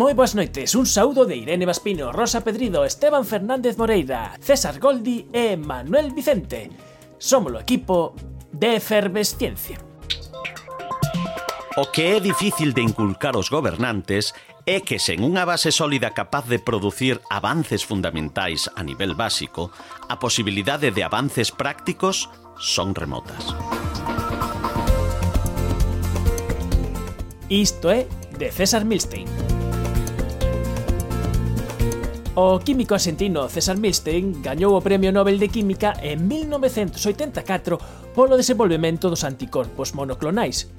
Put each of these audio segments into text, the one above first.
Moi boas noites, un saúdo de Irene Vaspino, Rosa Pedrido, Esteban Fernández Moreira, César Goldi e Manuel Vicente. Somos o equipo de Efervesciencia. O que é difícil de inculcar aos gobernantes é que sen unha base sólida capaz de producir avances fundamentais a nivel básico, a posibilidade de avances prácticos son remotas. Isto é de César Milstein. O químico argentino César Milstein gañou o Premio Nobel de Química en 1984 polo desenvolvemento dos anticorpos monoclonais.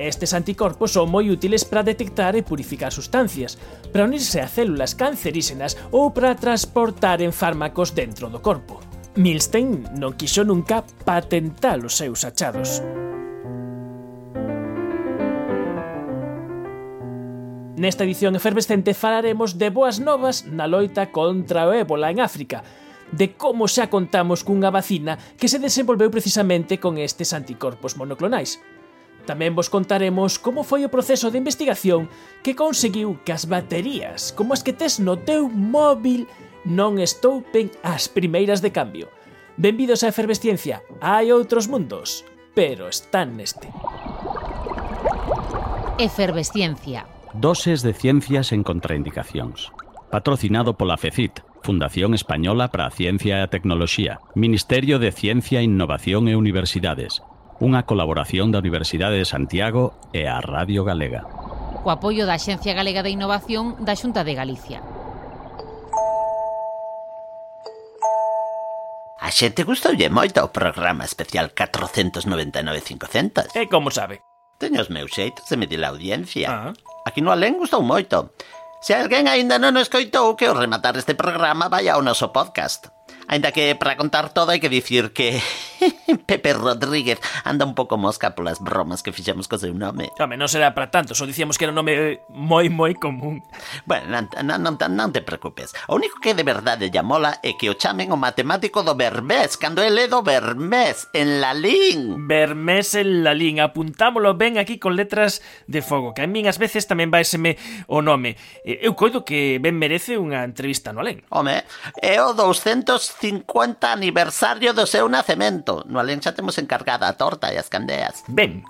Estes anticorpos son moi útiles para detectar e purificar sustancias, para unirse a células cancerísenas ou para transportar en fármacos dentro do corpo. Milstein non quixo nunca patentar os seus achados. Nesta edición efervescente falaremos de boas novas na loita contra o ébola en África, de como xa contamos cunha vacina que se desenvolveu precisamente con estes anticorpos monoclonais. Tamén vos contaremos como foi o proceso de investigación que conseguiu que as baterías, como as que tes no teu móbil, non estoupen as primeiras de cambio. Benvidos a Efervesciencia, hai outros mundos, pero están neste. Efervesciencia, Doses de Ciencias en Contraindicacións. Patrocinado pola FECIT, Fundación Española para a Ciencia e a Tecnoloxía, Ministerio de Ciencia, Innovación e Universidades, unha colaboración da Universidade de Santiago e a Radio Galega. Co apoio da Axencia Galega de Innovación da Xunta de Galicia. A xente gustoulle moito o programa especial 499.500. E como sabe? Teño os meus xeitos de medir a audiencia. Ah. Aquí no Alén gustou moito. Se alguén aínda non o escoitou, que ao rematar este programa vai ao noso podcast. Ainda que para contar todo hai que dicir que Pepe Rodríguez anda un pouco mosca polas bromas que fixemos co seu nome. Home, non será para tanto, só dicíamos que era un nome moi moi común. Bueno, non, non, non, non te preocupes. O único que de verdade lle mola é que o chamen o matemático do Bermés, cando ele é do Bermés, en Lalín. Bermés en Lalín, apuntámolo ben aquí con letras de fogo, que a min ás veces tamén vaiseme o nome. Eu coido que ben merece unha entrevista no alén. Home, é o 200 250 aniversario do seu nacemento. No Alén temos encargada a torta e as candeas. Ben,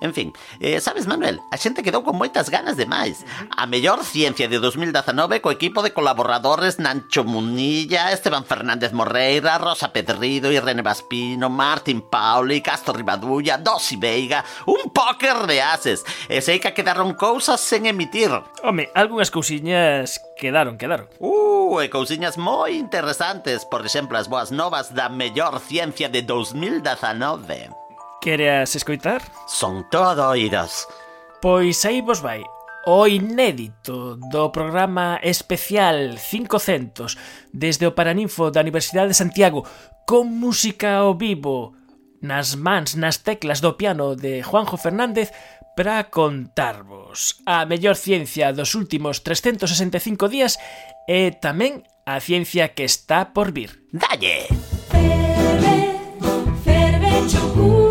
En fin, eh, sabes, Manuel, a xente quedou con moitas ganas de máis. A mellor ciencia de 2019 co equipo de colaboradores Nancho Munilla, Esteban Fernández Morreira, Rosa Pedrido, Irene Vaspino, Martín Pauli, Castro Ribadulla, Dosi Veiga, un póker de ases. E sei que quedaron cousas sen emitir. home, algunhas cousiñas quedaron, quedaron. Uh, e cousiñas moi interesantes, por exemplo, as boas novas da mellor ciencia de 2019. Quereas escoitar? Son todo oídos. Pois aí vos vai o inédito do programa especial 500 desde o Paraninfo da Universidade de Santiago con música ao vivo nas mans, nas teclas do piano de Juanjo Fernández para contarvos a mellor ciencia dos últimos 365 días e tamén a ciencia que está por vir. Dalle! Dalle!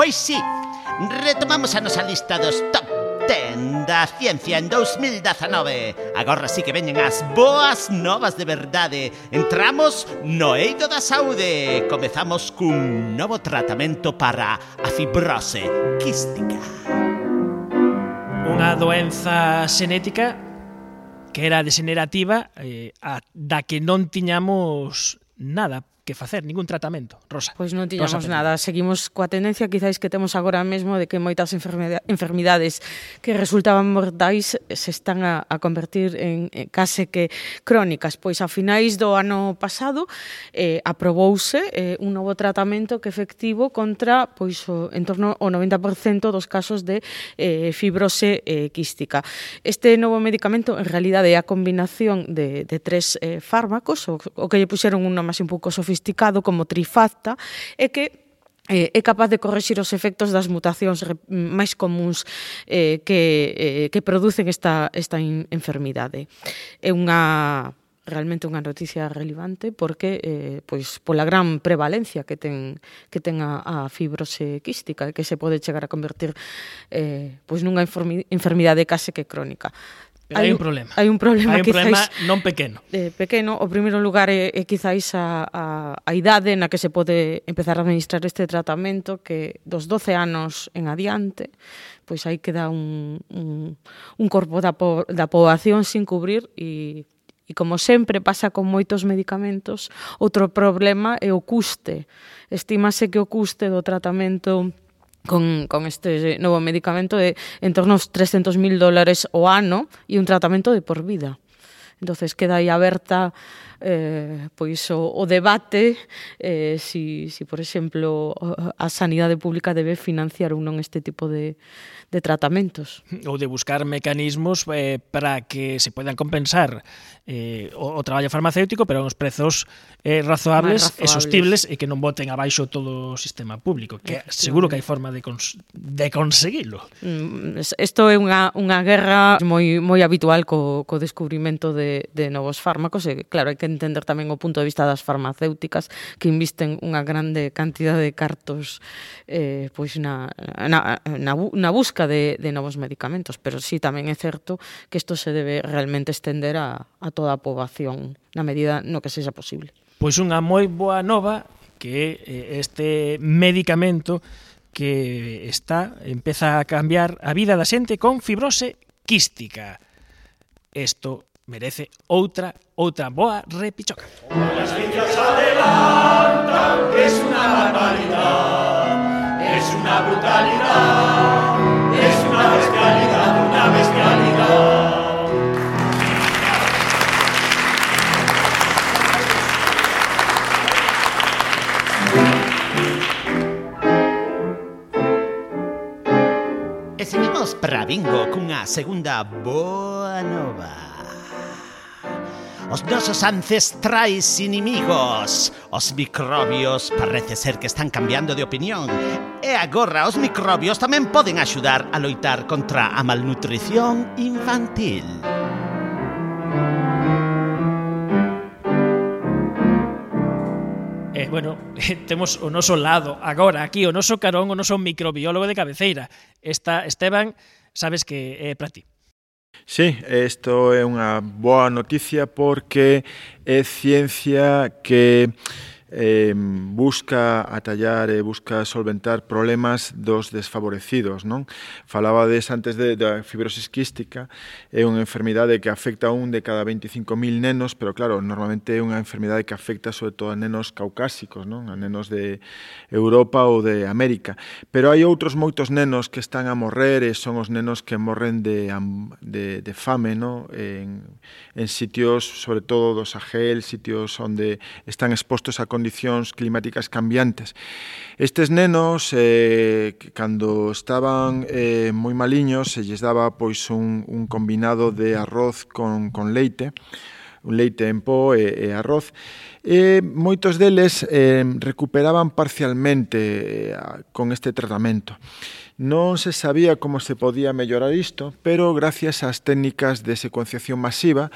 Pois sí, retomamos a nosa lista dos top 10 da ciencia en 2019 Agora sí que veñen as boas novas de verdade. Entramos no eido da saúde. Comezamos cun novo tratamento para a fibrose quística. Unha doenza xenética que era degenerativa eh, a, da que non tiñamos nada que facer ningún tratamento, Rosa. Pois non tiñamos Rosa, nada, seguimos coa tendencia quizáis que temos agora mesmo de que moitas enfermidades que resultaban mortais se están a, a convertir en case que crónicas, pois a finais do ano pasado eh, aprobouse eh, un novo tratamento que efectivo contra pois o, en torno ao 90% dos casos de eh, fibrose eh, quística. Este novo medicamento en realidade é a combinación de, de tres eh, fármacos, o, o que lle puxeron un nome así un pouco sofisticado sofisticado como Trifacta e que eh, é capaz de correxir os efectos das mutacións máis comuns eh, que, eh, que producen esta, esta enfermidade. É unha realmente unha noticia relevante porque eh, pois pola gran prevalencia que ten que ten a, a fibrose quística e que se pode chegar a convertir eh, pois nunha enfermidade case que crónica. Pero hai, un problema. Hai un problema, hai un quizáis, problema non pequeno. Eh, pequeno, o primeiro lugar é, é quizáis a, a, a idade na que se pode empezar a administrar este tratamento que dos 12 anos en adiante, pois aí queda un, un, un corpo da, po, da poboación sin cubrir e E como sempre pasa con moitos medicamentos, outro problema é o custe. Estímase que o custe do tratamento con, este novo medicamento é en torno aos 300.000 dólares o ano e un tratamento de por vida. Entonces queda aí aberta eh, pois o, o debate eh, si, si, por exemplo, a sanidade pública debe financiar ou non este tipo de, de tratamentos. Ou de buscar mecanismos eh, para que se poidan compensar eh, o, o traballo farmacéutico, pero uns prezos eh, razoables, razoables e sostibles e que non boten abaixo todo o sistema público, que seguro que hai forma de, cons de conseguilo. Mm, Isto é unha, unha guerra moi moi habitual co, co descubrimento de, de novos fármacos e claro, hai que entender tamén o punto de vista das farmacéuticas que invisten unha grande cantidade de cartos eh, pois na, na, na, na busca de, de novos medicamentos. Pero sí, tamén é certo que isto se debe realmente estender a, a toda a poboación na medida no que sexa posible. Pois unha moi boa nova que eh, este medicamento que está empeza a cambiar a vida da xente con fibrose quística. Isto merece outra outra boa repichoca. Es una barbaridad, es una brutalidad, es una bestialidad, una bestialidad. E seguimos para bingo cunha segunda boa nova. os nosos ancestrais inimigos. Os microbios parece ser que están cambiando de opinión. E agora os microbios tamén poden axudar a loitar contra a malnutrición infantil. Eh, bueno, temos o noso lado agora aquí, o noso carón, o noso microbiólogo de cabeceira. Esta, Esteban, sabes que é eh, para ti. Sí, isto é unha boa noticia porque é ciencia que eh, busca atallar e eh, busca solventar problemas dos desfavorecidos. Non? Falabades antes de, da fibrosis quística, é unha enfermidade que afecta a un de cada 25.000 nenos, pero claro, normalmente é unha enfermidade que afecta sobre todo a nenos caucásicos, non? a nenos de Europa ou de América. Pero hai outros moitos nenos que están a morrer e son os nenos que morren de, de, de fame non? en, en sitios, sobre todo do Sahel, sitios onde están expostos a condicións climáticas cambiantes. Estes nenos, eh, cando estaban eh, moi maliños, se lles daba pois un, un combinado de arroz con, con leite, un leite en pó e, e arroz. E moitos deles eh, recuperaban parcialmente eh, con este tratamento. Non se sabía como se podía mellorar isto, pero gracias ás técnicas de secuenciación masiva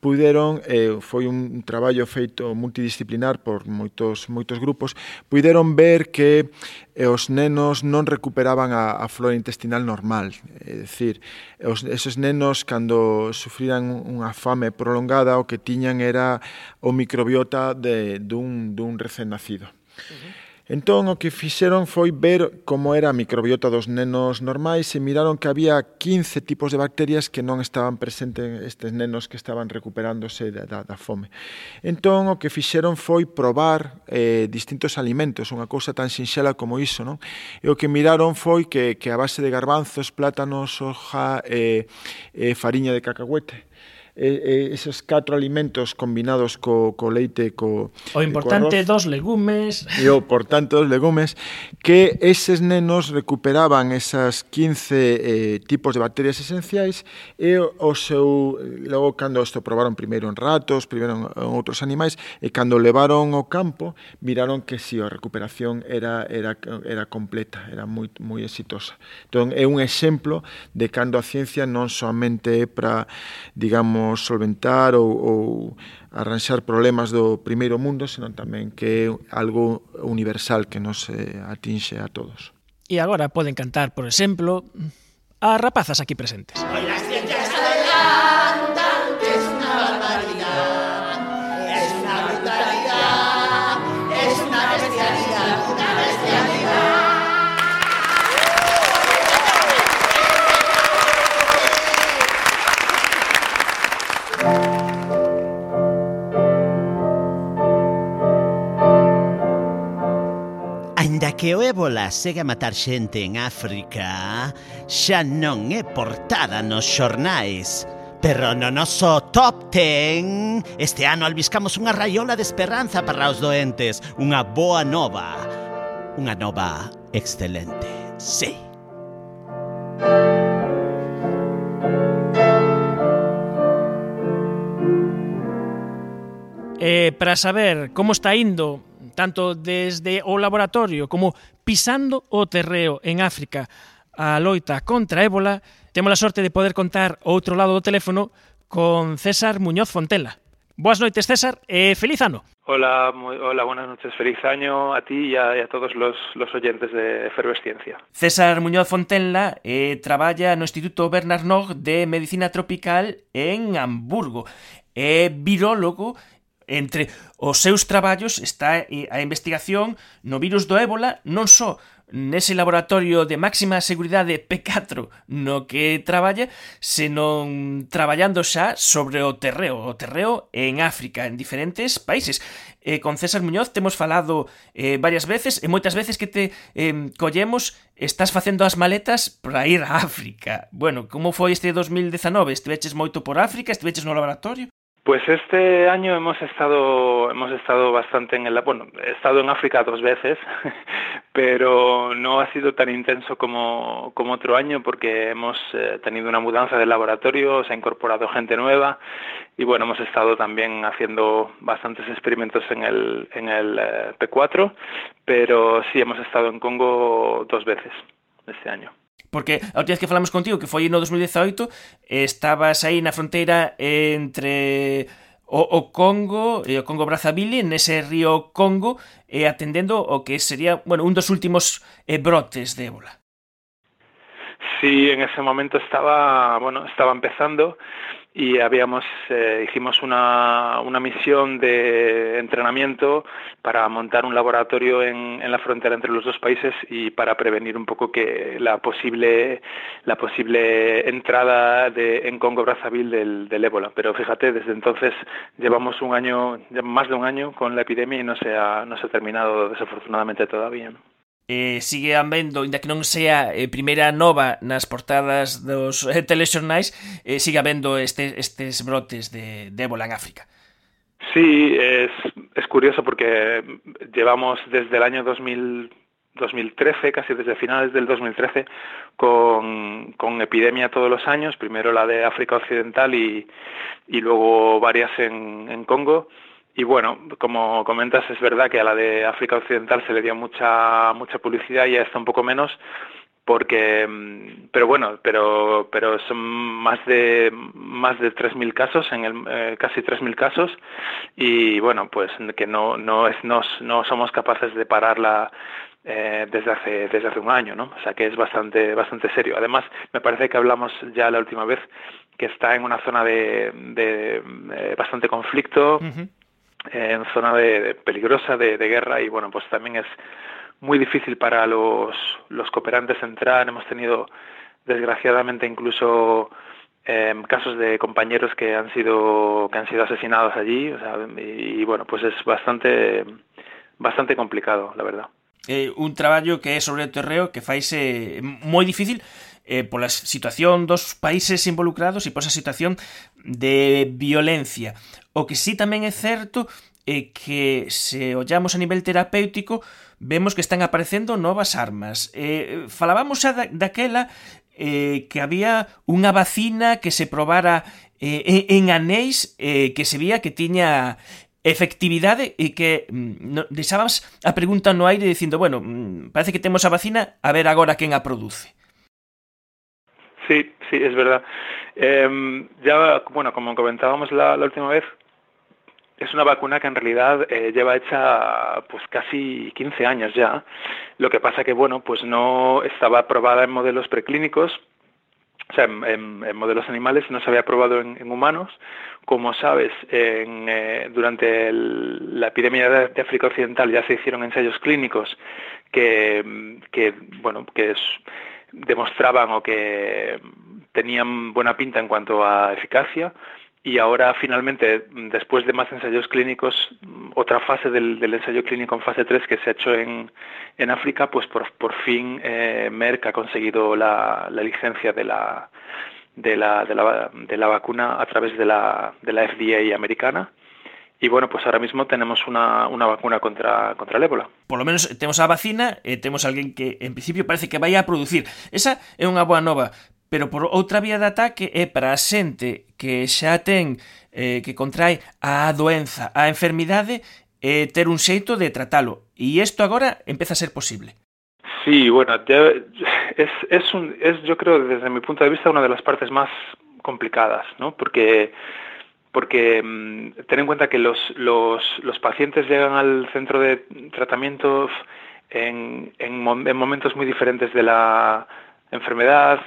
puideron, eh, foi un traballo feito multidisciplinar por moitos moitos grupos, puideron ver que eh, os nenos non recuperaban a, a flora intestinal normal, é dicir, os, esos nenos cando sufriran unha fame prolongada o que tiñan era o microbiota de, dun, dun recén nacido. Uh -huh. Entón o que fixeron foi ver como era a microbiota dos nenos normais e miraron que había 15 tipos de bacterias que non estaban presentes estes nenos que estaban recuperándose da, da, da fome. Entón o que fixeron foi probar eh, distintos alimentos, unha cousa tan sinxela como iso, non? E o que miraron foi que, que a base de garbanzos, plátanos, soja e eh, eh, fariña de cacahuete eh, esos catro alimentos combinados co, co leite co O eh, importante co arroz, dos legumes. E o importante dos legumes que eses nenos recuperaban esas 15 eh, tipos de bacterias esenciais e o seu logo cando isto probaron primeiro en ratos, primeiro en, en outros animais e cando levaron ao campo miraron que si sí, a recuperación era era era completa, era moi moi exitosa. Entón é un exemplo de cando a ciencia non somente é para digamos podemos solventar ou, ou arranxar problemas do primeiro mundo, senón tamén que é algo universal que nos eh, atinxe a todos. E agora poden cantar, por exemplo, a rapazas aquí presentes. Bailaste que o ébola segue a matar xente en África xa non é portada nos xornais. Pero no noso top 10 Este ano albiscamos unha raiola de esperanza para os doentes Unha boa nova Unha nova excelente Sí Eh, para saber como está indo tanto desde o laboratorio como pisando o terreo en África a loita contra a ébola, temos a sorte de poder contar o outro lado do teléfono con César Muñoz Fontela. Boas noites, César, e feliz ano. Hola, muy, hola, buenas noches, feliz año a ti y a, y a todos los, los, oyentes de Efervesciencia. César Muñoz Fontenla eh, traballa no Instituto Bernard Nog de Medicina Tropical en Hamburgo. É eh, virólogo Entre os seus traballos está eh, a investigación no virus do ébola non só nese laboratorio de máxima seguridade P4 no que traballa, senón traballando xa sobre o terreo, o terreo en África, en diferentes países. Eh, con César Muñoz temos falado eh, varias veces e moitas veces que te eh, collemos estás facendo as maletas para ir a África. Bueno, como foi este 2019? Estiveches moito por África? Estiveches no laboratorio? Pues este año hemos estado hemos estado bastante en el bueno he estado en África dos veces pero no ha sido tan intenso como, como otro año porque hemos eh, tenido una mudanza del laboratorio se ha incorporado gente nueva y bueno hemos estado también haciendo bastantes experimentos en el en el eh, P4 pero sí hemos estado en Congo dos veces este año Porque a última vez que falamos contigo, que foi no 2018, estabas aí na fronteira entre o, o Congo e o Congo Brazzaville nese río Congo e atendendo o que sería, bueno, un dos últimos eh, brotes de ébola. Sí, en ese momento estaba, bueno, estaba empezando y habíamos eh, hicimos una, una, misión de entrenamiento para montar un laboratorio en, la frontera entre los dos países y para prevenir un poco que la posible la posible entrada de, en Congo Brazzaville del, del ébola pero fíjate desde entonces llevamos un año más de un año con la epidemia y no se ha no se ha terminado desafortunadamente todavía. eh, sigue habendo, inda que non sea eh, primeira nova nas portadas dos eh, telexornais, eh, sigue habendo este, estes brotes de, de ébola en África. Sí, es, es curioso porque llevamos desde el año 2000 2013, casi desde finales del 2013, con, con, epidemia todos los años, primero la de África Occidental y, y luego varias en, en Congo. Y bueno, como comentas, es verdad que a la de África Occidental se le dio mucha mucha publicidad y a esta un poco menos, porque pero bueno pero pero son más de más de 3000 casos en el eh, casi 3000 casos. Y bueno pues que no no es no, no somos capaces de pararla eh, desde hace desde hace un año no o sea que es bastante bastante serio. Además me parece que hablamos ya la última vez que está en una zona de, de eh, bastante conflicto. En zona de, peligrosa de, guerra y bueno pues también es muy difícil para los, los cooperantes entrar. Hemos tenido, desgraciadamente, incluso eh, casos de compañeros que han sido que han sido asesinados allí. O sea, y, bueno, pues es bastante bastante complicado, la verdad. Eh, un traballo que é sobre o terreo que faise moi difícil eh, pola situación dos países involucrados e pola situación de violencia. O que sí tamén é certo é que se ollamos a nivel terapéutico vemos que están aparecendo novas armas. Eh, falábamos xa da, daquela eh, que había unha vacina que se probara eh, en anéis eh, que se vía que tiña efectividade e que mm, no, deixabas a pregunta no aire dicindo, bueno, mm, parece que temos a vacina, a ver agora quen a produce. Sí, sí, es verdad. Eh, ya, bueno, como comentábamos la, última vez, es una vacuna que en realidad eh, lleva hecha pues casi 15 años ya. Lo que pasa que bueno, pues no estaba aprobada en modelos preclínicos, o sea, en, modelos animales no se había probado en, humanos. Como sabes, eh, durante el, la epidemia de, África Occidental ya se hicieron ensayos clínicos que bueno, que es, demostraban o que tenían buena pinta en cuanto a eficacia y ahora finalmente, después de más ensayos clínicos, otra fase del, ensayo clínico en fase 3 que se ha hecho en, en África, pues por, por fin eh, Merck ha conseguido la, la licencia de la, de la, de, la, de la vacuna a través de la, de la FDA americana. y bueno, pues ahora mismo tenemos una, una vacuna contra, contra el ébola. Por lo menos eh, tenemos a vacina, eh, tenemos a alguén que en principio parece que vai a producir. Esa é unha boa nova, pero por outra vía de ataque é para a xente que xa ten eh, que contrae a doenza, a enfermidade, eh, ter un xeito de tratalo. E isto agora empeza a ser posible. Sí, bueno, te, es, es, un, es, yo creo, desde mi punto de vista, una de las partes más complicadas, ¿no? Porque porque mmm, ten en cuenta que los, los, los pacientes llegan al centro de tratamiento en, en, en momentos muy diferentes de la enfermedad,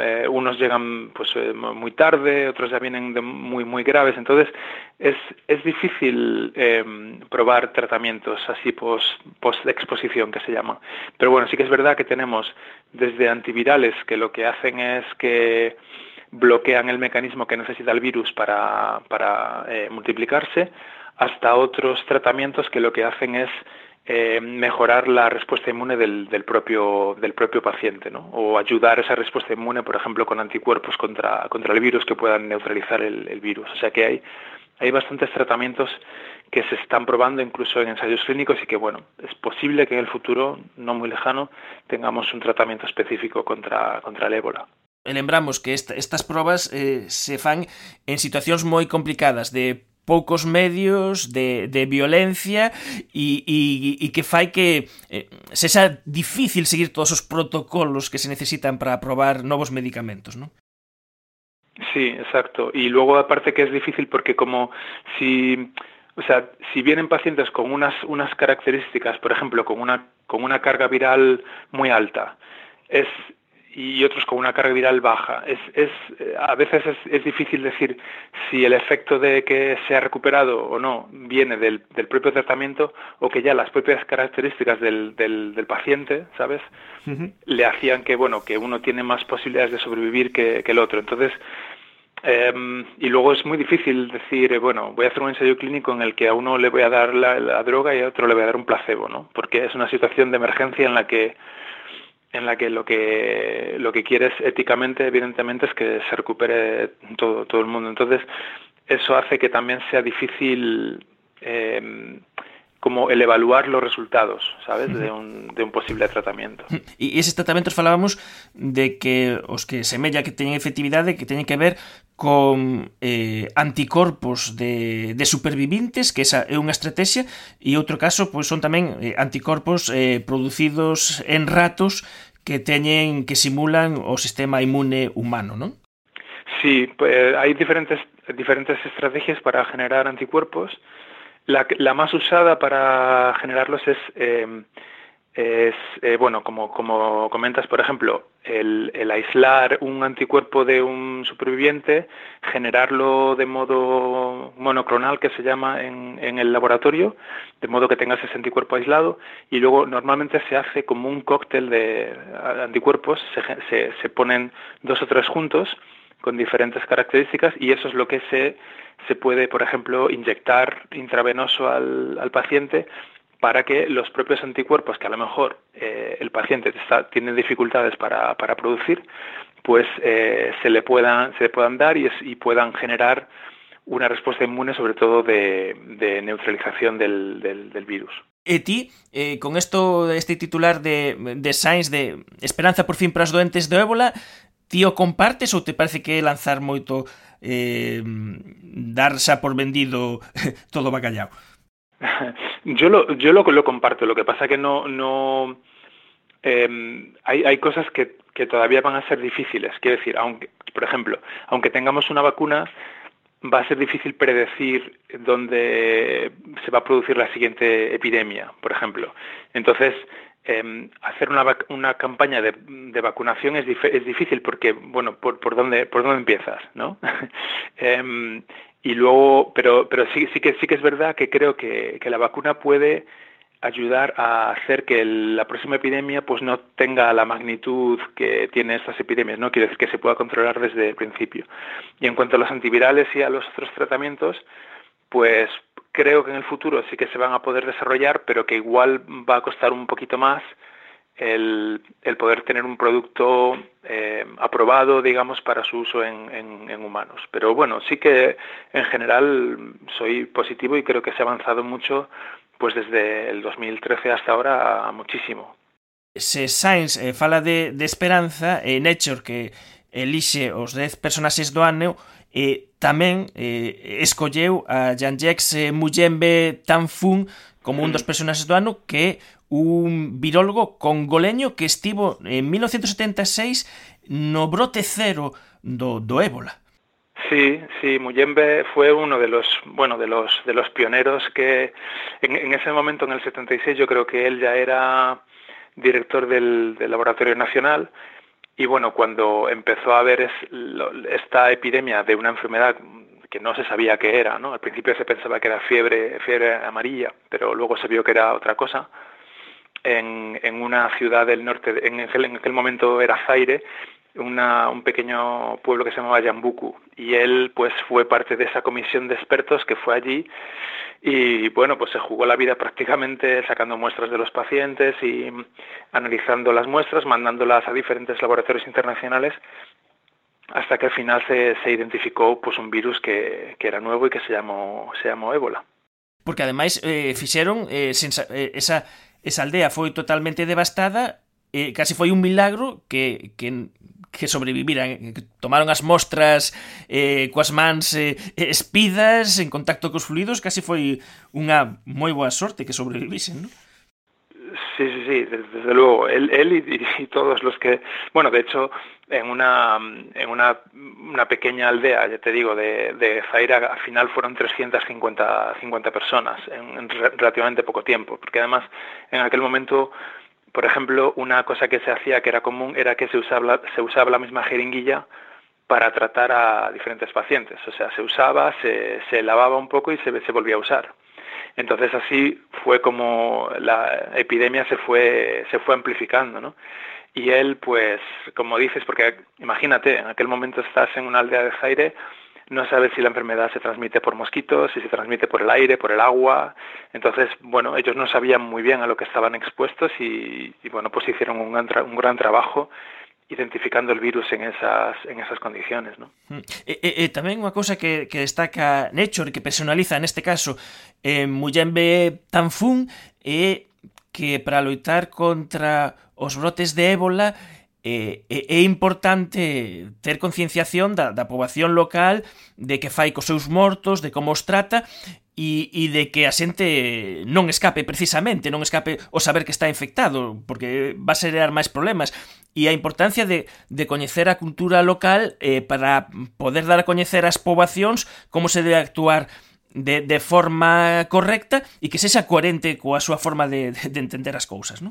eh, unos llegan pues eh, muy tarde, otros ya vienen de muy muy graves, entonces es, es difícil eh, probar tratamientos así post, post exposición que se llama. Pero bueno, sí que es verdad que tenemos desde antivirales que lo que hacen es que bloquean el mecanismo que necesita el virus para, eh, multiplicarse, hasta otros tratamientos que lo que hacen es eh, mejorar la respuesta inmune del, propio, paciente, ¿no? o ayudar esa respuesta inmune, por ejemplo, con anticuerpos contra, contra el virus que puedan neutralizar el, el virus. O sea que hay, hay bastantes tratamientos que se están probando incluso en ensayos clínicos y que, bueno, es posible que en el futuro, no muy lejano, tengamos un tratamiento específico contra, contra el ébola. Lembramos que esta, estas probas eh, se fan en situacións moi complicadas de poucos medios de, violencia e, e, e que fai que eh, difícil seguir todos os protocolos que se necesitan para aprobar novos medicamentos, ¿no? Sí, exacto. Y luego aparte que es difícil porque como si o sea, si vienen pacientes con unas unas características, por ejemplo, con una con una carga viral muy alta, es y otros con una carga viral baja. Es, es, a veces es, es, difícil decir si el efecto de que se ha recuperado o no viene del, del propio tratamiento o que ya las propias características del, del, del paciente, ¿sabes? Uh -huh. Le hacían que, bueno, que uno tiene más posibilidades de sobrevivir que, que el otro. Entonces, eh, y luego es muy difícil decir, bueno, voy a hacer un ensayo clínico en el que a uno le voy a dar la, la droga y a otro le voy a dar un placebo, ¿no? Porque es una situación de emergencia en la que en la que lo que lo que quieres éticamente evidentemente es que se recupere todo todo el mundo. Entonces eso hace que también sea difícil eh, como el evaluar los resultados, sabes, de un, de un posible tratamento. E eses tratamentos falábamos de que os que semella que teñen efectividade que teñen que ver con eh, anticorpos de, de supervivintes, que esa é unha estrategia, e outro caso pois son tamén eh, anticorpos eh, producidos en ratos que teñen que simulan o sistema inmune humano, non? Sí, pues, hai diferentes diferentes estrategias para generar anticuerpos. La, la más usada para generarlos es eh, eh, bueno, como, como comentas, por ejemplo, el, el, aislar un anticuerpo de un superviviente, generarlo de modo monoclonal, que se llama en, en, el laboratorio, de modo que tengas ese anticuerpo aislado, y luego normalmente se hace como un cóctel de anticuerpos, se, se ponen dos o tres juntos con diferentes características y eso es lo que se, se puede, por ejemplo, inyectar intravenoso al, al paciente para que los propios anticuerpos que a lo mejor eh, el paciente está, tiene dificultades para, para producir, pues eh, se le puedan se le puedan dar y, es, y, puedan generar una respuesta inmune, sobre todo de, de neutralización del, del, del, virus. E ti, eh, con esto, este titular de, de Science de Esperanza por fin para os doentes do ébola, ti o compartes ou te parece que lanzar moito eh, dar xa por vendido todo bacallao? yo lo, yo lo, lo comparto, lo que pasa que no, no eh, hay, hay cosas que, que todavía van a ser difíciles. Quiero decir, aunque, por ejemplo, aunque tengamos una vacuna, va a ser difícil predecir dónde se va a producir la siguiente epidemia, por ejemplo. Entonces, eh, hacer una, una campaña de, de vacunación es, es, difícil porque, bueno, por, por, dónde, por dónde empiezas, ¿no? eh, y luego, pero, pero sí, sí, que, sí que es verdad que creo que, que la vacuna puede ayudar a hacer que la próxima epidemia pues no tenga la magnitud que tiene estas epidemias, ¿no? Quiere decir que se pueda controlar desde el principio. Y en cuanto a los antivirales y a los otros tratamientos, pues creo que en el futuro sí que se van a poder desarrollar, pero que igual va a costar un poquito más el, poder tener un producto eh, aprobado, digamos, para su uso en, en, humanos. Pero bueno, sí que en general soy positivo y creo que se ha avanzado mucho, pues desde el 2013 hasta ahora, muchísimo. Se Science eh, fala de, esperanza, e Nature que elixe os 10 personaxes do ano, e tamén eh, escolleu a Jean-Jacques Muyembe Tanfun como un dos personaxes do ano que un virólogo congoleño que estivo en 1976 no brote cero do, do ébola. Sí, sí, Muyembe fue uno de los, bueno, de los, de los pioneros que en, en ese momento, en el 76, yo creo que él ya era director del, del Laboratorio Nacional y bueno, cuando empezó a haber es, esta epidemia de una enfermedad que no se sabía qué era, ¿no? Al principio se pensaba que era fiebre, fiebre amarilla, pero luego se vio que era otra cosa en, en una ciudad del norte, en en aquel momento era Zaire, un pequeño pueblo que se llamaba Yambuku y él pues fue parte de esa comisión de expertos que fue allí y bueno pues se jugó la vida prácticamente sacando muestras de los pacientes y analizando las muestras mandándolas a diferentes laboratorios internacionales hasta que al final se, identificó pues un virus que, que era nuevo y que se llamó se llamó ébola. Porque además eh, fixeron eh, eh, esa esa aldea foi totalmente devastada eh, casi foi un milagro que, que, que sobreviviran eh, que tomaron as mostras eh, coas mans eh, espidas en contacto cos fluidos casi foi unha moi boa sorte que sobrevivisen, non? Sí, sí, sí, desde luego. Él, él y, y, todos los que... Bueno, de hecho, en una, en una, una pequeña aldea, ya te digo, de, de Zaira, al final fueron 350 50 personas en, en relativamente poco tiempo, porque además en aquel momento por ejemplo, una cosa que se hacía que era común era que se usaba, se usaba la misma jeringuilla para tratar a diferentes pacientes. O sea, se usaba, se, se lavaba un poco y se, se volvía a usar. Entonces así fue como la epidemia se fue, se fue amplificando, ¿no? Y él, pues, como dices, porque imagínate, en aquel momento estás en una aldea de Zaire, no saber si la enfermedad se transmite por mosquitos, si se transmite por el aire, por el agua. Entonces, bueno, ellos no sabían muy bien a lo que estaban expuestos y, y bueno, pues hicieron un gran, tra un gran trabajo identificando el virus en esas, en esas condiciones. ¿no? Mm. Eh, eh, eh, e, e, tamén unha cousa que, que destaca Nature, que personaliza neste caso eh, Muyembe Tanfun, é que para loitar contra os brotes de ébola Eh, eh, é importante ter concienciación da, da poboación local de que fai cos seus mortos, de como os trata e, e de que a xente non escape precisamente, non escape o saber que está infectado, porque va a xerar máis problemas. E a importancia de, de coñecer a cultura local eh, para poder dar a coñecer as poboacións como se debe actuar de, de forma correcta e que sexa coherente coa súa forma de, de entender as cousas, non?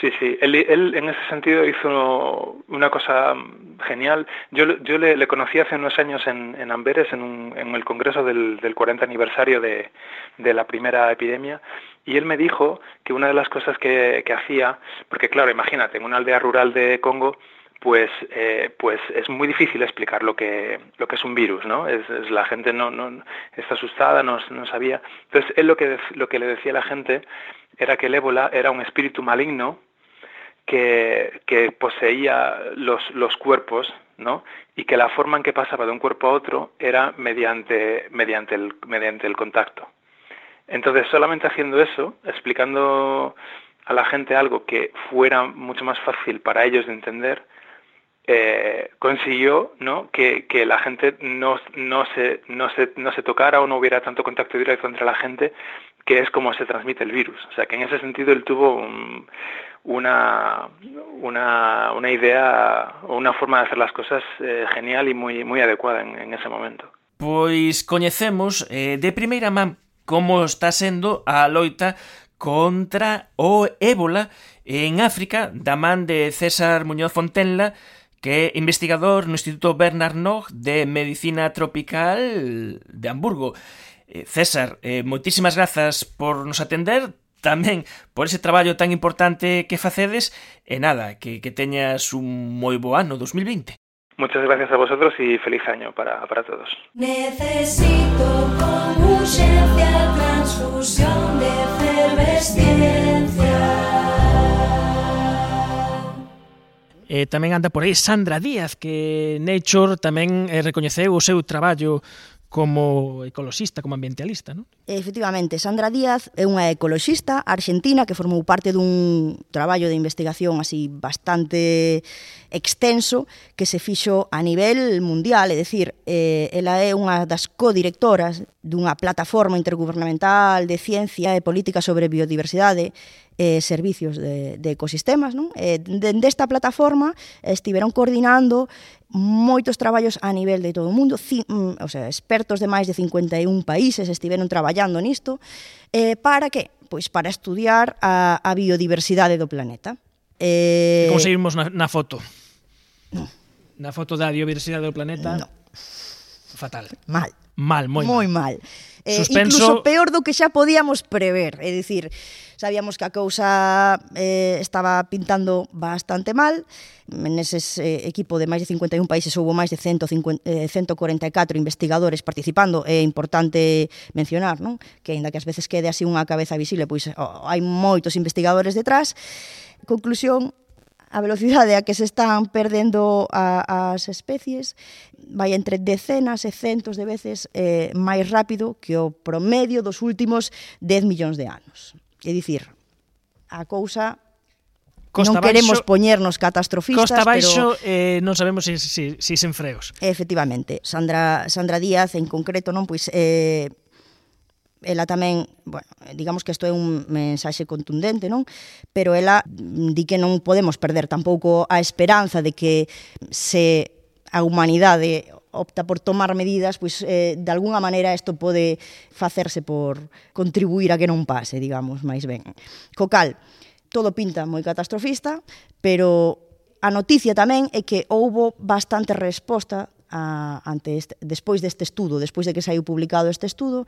Sí, sí, él, él, en ese sentido hizo una cosa genial. Yo, yo le, conocí hace unos años en, en Amberes, en, un, en, el congreso del, del 40 aniversario de, de, la primera epidemia, y él me dijo que una de las cosas que, que hacía, porque claro, imagínate, en una aldea rural de Congo, pues, eh, pues es muy difícil explicar lo que, lo que es un virus, ¿no? Es, la gente no, no, está asustada, no, no sabía. Entonces, él lo que, lo que le decía a la gente era que el ébola era un espíritu maligno que, que poseía los, los cuerpos, ¿no? Y que la forma en que pasaba de un cuerpo a otro era mediante, mediante, el, mediante el contacto. Entonces, solamente haciendo eso, explicando a la gente algo que fuera mucho más fácil para ellos de entender, eh, consiguió ¿no? que, que, la gente no, no, se, no, se, no se tocara o no hubiera tanto contacto directo entre la gente, que es como se transmite el virus. O sea, que en ese sentido él tuvo un, una, una, una, idea o una forma de hacer las cosas eh, genial y muy, muy adecuada en, en ese momento. Pois coñecemos eh, de primeira man como está sendo a loita contra o ébola en África da man de César Muñoz Fontenla que é investigador no Instituto Bernard Nog de Medicina Tropical de Hamburgo. Eh, César, eh, moitísimas grazas por nos atender, tamén por ese traballo tan importante que facedes, e nada, que, que teñas un moi bo ano 2020. Muchas gracias a vosotros y feliz año para, para todos. Necesito con urgencia transfusión de efervesciencia. Eh, tamén anda por aí Sandra Díaz, que Nature tamén eh, recoñeceu o seu traballo como ecoloxista, como ambientalista, non? Efectivamente, Sandra Díaz é unha ecoloxista argentina que formou parte dun traballo de investigación así bastante extenso que se fixo a nivel mundial, é dicir, eh, ela é unha das codirectoras dunha plataforma intergubernamental de ciencia e política sobre biodiversidade e eh, servicios de, de ecosistemas. Non? Eh, desta plataforma estiveron coordinando moitos traballos a nivel de todo o mundo, mm, o sea, expertos expertos de máis de 51 países estiveron traballando nisto, eh, para que? Pois para estudiar a, a biodiversidade do planeta. Eh... Como seguimos na, na foto? No. Na foto da biodiversidade do planeta? No. Fatal. Mal. Mal, moi, moi mal. Moi mal eh, Suspenso... incluso peor do que xa podíamos prever, é dicir, sabíamos que a cousa eh, estaba pintando bastante mal, neses eh, equipo de máis de 51 países houve máis de 150, eh, 144 investigadores participando, é importante mencionar, non? que aínda que ás veces quede así unha cabeza visible, pois oh, hai moitos investigadores detrás, conclusión, a velocidade a que se están perdendo a, as especies vai entre decenas e centos de veces eh, máis rápido que o promedio dos últimos 10 millóns de anos. É dicir, a cousa Costa non queremos baixo, poñernos catastrofistas, Costa baixo, pero eh non sabemos se si, si, si sen freos. Efectivamente, Sandra Sandra Díaz en concreto, non, pois eh ela tamén, bueno, digamos que isto é un mensaxe contundente, non? Pero ela mm, di que non podemos perder tampouco a esperanza de que se a humanidade opta por tomar medidas, pois eh, de alguna maneira isto pode facerse por contribuir a que non pase, digamos, máis ben. Co cal, todo pinta moi catastrofista, pero a noticia tamén é que houbo bastante resposta a, ante este, despois deste estudo, despois de que saiu publicado este estudo,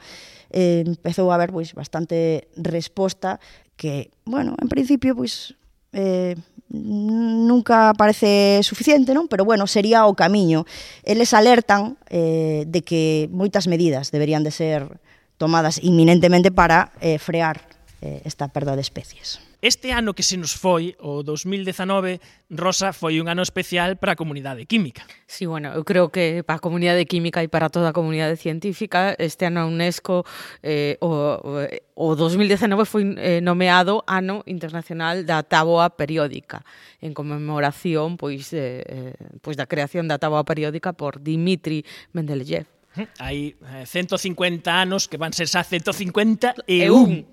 eh, empezou a haber pois bastante resposta que, bueno, en principio pois eh, nunca parece suficiente, non? Pero bueno, sería o camiño. Eles alertan eh, de que moitas medidas deberían de ser tomadas inminentemente para eh, frear eh, esta perda de especies. Este ano que se nos foi, o 2019, Rosa foi un ano especial para a comunidade química. Sí, bueno, eu creo que para a comunidade química e para toda a comunidade científica, este ano a UNESCO eh, o, o 2019 foi eh, nomeado Ano Internacional da Taboa Periódica, en conmemoración pois, eh, pois da creación da Taboa Periódica por Dimitri Mendeleev. Hai eh, 150 anos que van ser xa 150 e un.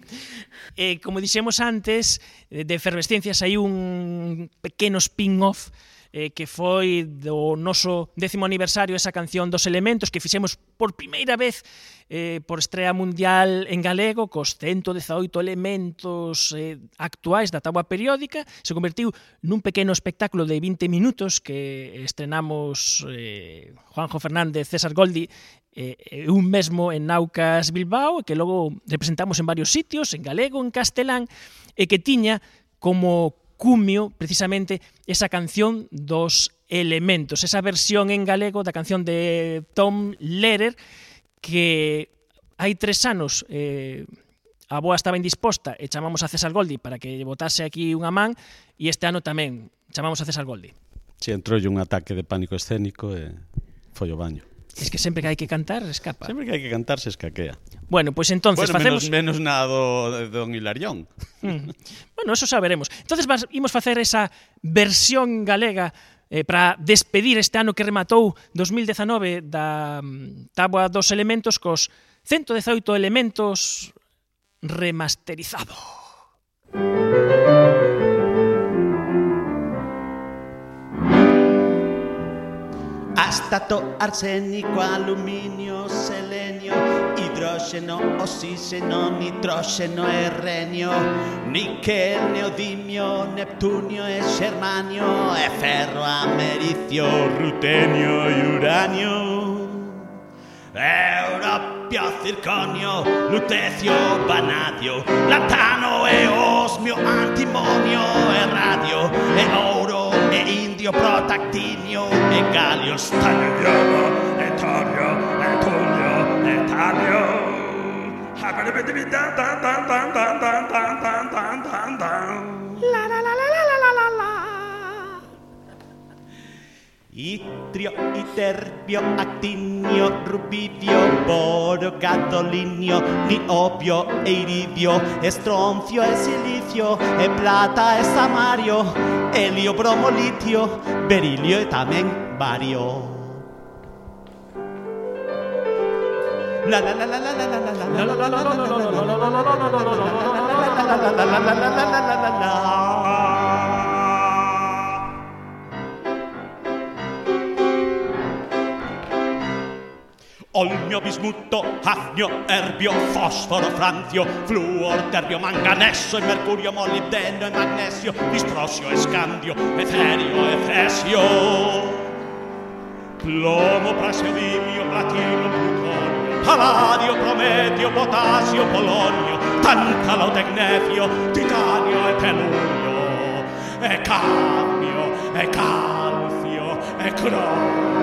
Eh, como dixemos antes, de efervescencias hai un pequeno spin-off eh, que foi do noso décimo aniversario esa canción dos elementos que fixemos por primeira vez eh, por estrea mundial en galego cos 118 elementos eh, actuais da tabua periódica se convertiu nun pequeno espectáculo de 20 minutos que estrenamos eh, Juanjo Fernández, César Goldi eh, un mesmo en Naucas Bilbao, que logo representamos en varios sitios, en galego, en castelán, e que tiña como cumio precisamente esa canción dos elementos, esa versión en galego da canción de Tom Lehrer que hai tres anos eh, a boa estaba indisposta e chamamos a César Goldi para que botase aquí unha man e este ano tamén chamamos a César Goldi. Si, entrou un ataque de pánico escénico e foi o baño. Es que sempre que hai que cantar, escapa. Sempre que hai que cantar, se escaquea. Bueno, pois pues entonces bueno, facemos... Menos, menos na do Don Hilarión. Mm. Bueno, eso saberemos. Entonces vas, imos facer esa versión galega eh, para despedir este ano que rematou 2019 da mm, um, Táboa dos Elementos cos 118 elementos remasterizado. Música Astato, arsénico, aluminio, selenio, hidróxeno, oxígeno, nitróxeno e renio, níquel, neodimio, neptunio e xermanio, e ferro, americio, rutenio e uranio. Europio, circonio, lutecio, vanadio, latano e osmio, antimonio e radio, e ouro e indio, sitter och pratar tinjo med Gallius Tanjo, Etanjo, Etonjo, Etanjo. La la la la la la la la la. Itrio, iterbio, actinio, rubivio, boro, gadolinio, niobio e iridio, estroncio e silicio, e plata e samario, helio, bromo, litio, berilio e tamén bario. La la la la la la la la la la Olmio, bismutto, afnio, erbio, fosforo, franzio, fluor, terbio, manganesso, e mercurio, molibdeno e magnesio, disprosio e scandio, eterio e fresio. Plomo, praseodimio, platino, plutonio, paladio, prometio, potasio, polonio, tantalo, tecnefio, titanio e tellurio, e cadmio, e calcio, e cromo,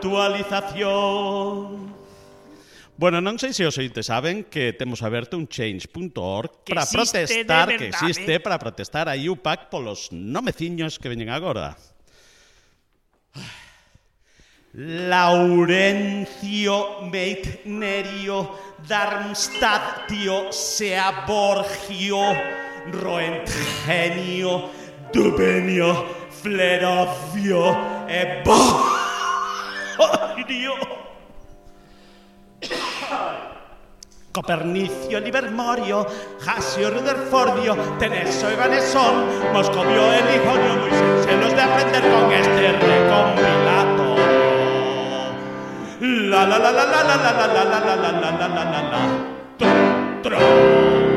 actualización. Bueno, non sei se os ointes saben que temos aberto un change.org para protestar, verdade. que existe, para protestar a IUPAC polos nomeciños que veñen agora. Laurencio Meitnerio Darmstadtio Seaborgio Roentgenio Dubenio Flerovio e Boh Borio Copernicio, Livermorio, Jasio, Rutherfordio, Teneso y Vanesón, Moscovio, Elifonio, muy sinceros de aprender con este recompilatorio. La la la la la la la la la la la la la la la la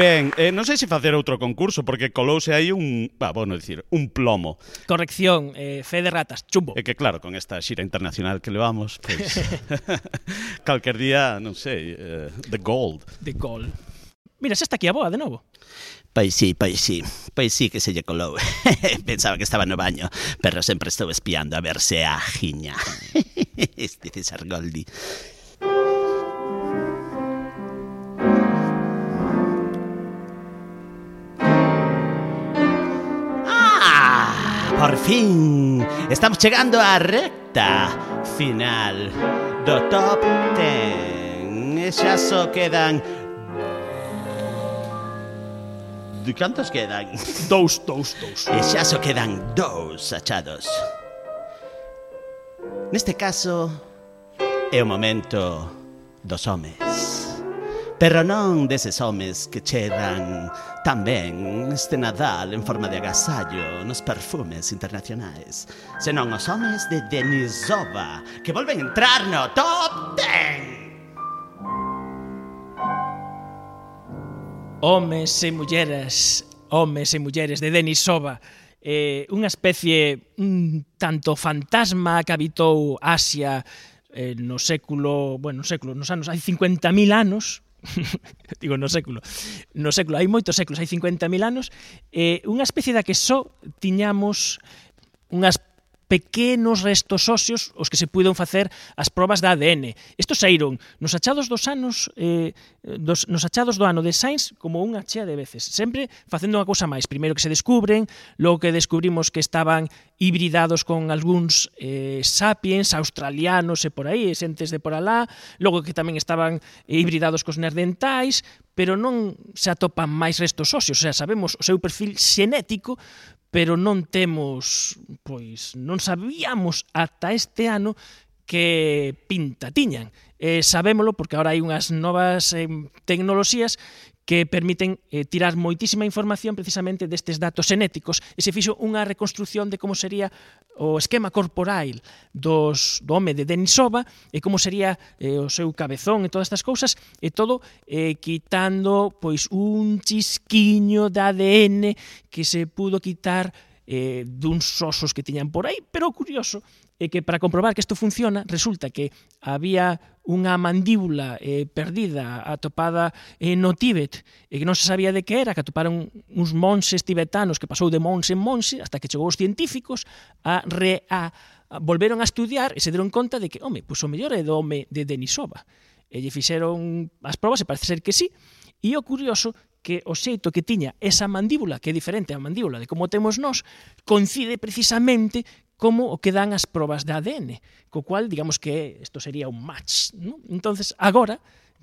Ben, eh, non sei se facer outro concurso, porque colouse aí un, ah, bueno, dicir, un plomo. Corrección, eh, fe de ratas, chumbo. E que claro, con esta xira internacional que levamos, pois, pues, calquer día, non sei, eh, the gold. The gold. Mira, xa está aquí a boa de novo. Pois sí, pois sí, pois sí que se lle colou. Pensaba que estaba no baño, pero sempre estou espiando a ver se a giña. Dice Sargoldi. Por fin estamos chegando á recta final do top 10. E xa só quedan De cantos quedan? Dous, dous, dous. E xa só quedan dous achados. Neste caso é o momento dos homes. Pero non deses homes que chegan Tamén este Nadal en forma de agasallo nos perfumes internacionais Senón os homes de Denisova que volven a entrar no top 10 Homes e mulleras, homes e mulleres de Denisova eh, Unha especie un tanto fantasma que habitou Asia eh, no século, bueno, no século, nos anos, hai 50.000 anos digo no século. No século, hai moitos séculos, hai 50.000 anos eh, unha especie da que só tiñamos unhas pequenos restos óseos os que se puidan facer as probas da ADN. Estos saíron nos achados dos anos eh, dos, nos achados do ano de Sainz como unha chea de veces, sempre facendo unha cousa máis, primeiro que se descubren, logo que descubrimos que estaban hibridados con algúns eh, sapiens australianos e por aí, xentes de por alá, logo que tamén estaban eh, hibridados cos nerdentais, pero non se atopan máis restos óseos, o sea, sabemos o seu perfil xenético, pero non temos, pois, non sabíamos ata este ano que pinta tiñan. Eh, sabémolo porque agora hai unhas novas eh, tecnoloxías que permiten eh, tirar moitísima información precisamente destes datos genéticos e se fixo unha reconstrucción de como sería o esquema corporal dos, do home de Denisova e como sería eh, o seu cabezón e todas estas cousas e todo eh, quitando pois un chisquiño de ADN que se pudo quitar eh, duns osos que tiñan por aí, pero o curioso é que para comprobar que isto funciona, resulta que había unha mandíbula eh, perdida atopada eh, no Tíbet e que non se sabía de que era, que atoparon uns monses tibetanos que pasou de monse en monse hasta que chegou os científicos a, re, a, a volveron a estudiar e se deron conta de que, home, pois o mellor é do home de Denisova. E lle fixeron as probas e parece ser que sí. E o curioso que o xeito que tiña esa mandíbula, que é diferente á mandíbula de como temos nós, coincide precisamente como o que dan as probas de ADN, co cual, digamos que isto sería un match. ¿no? entonces agora,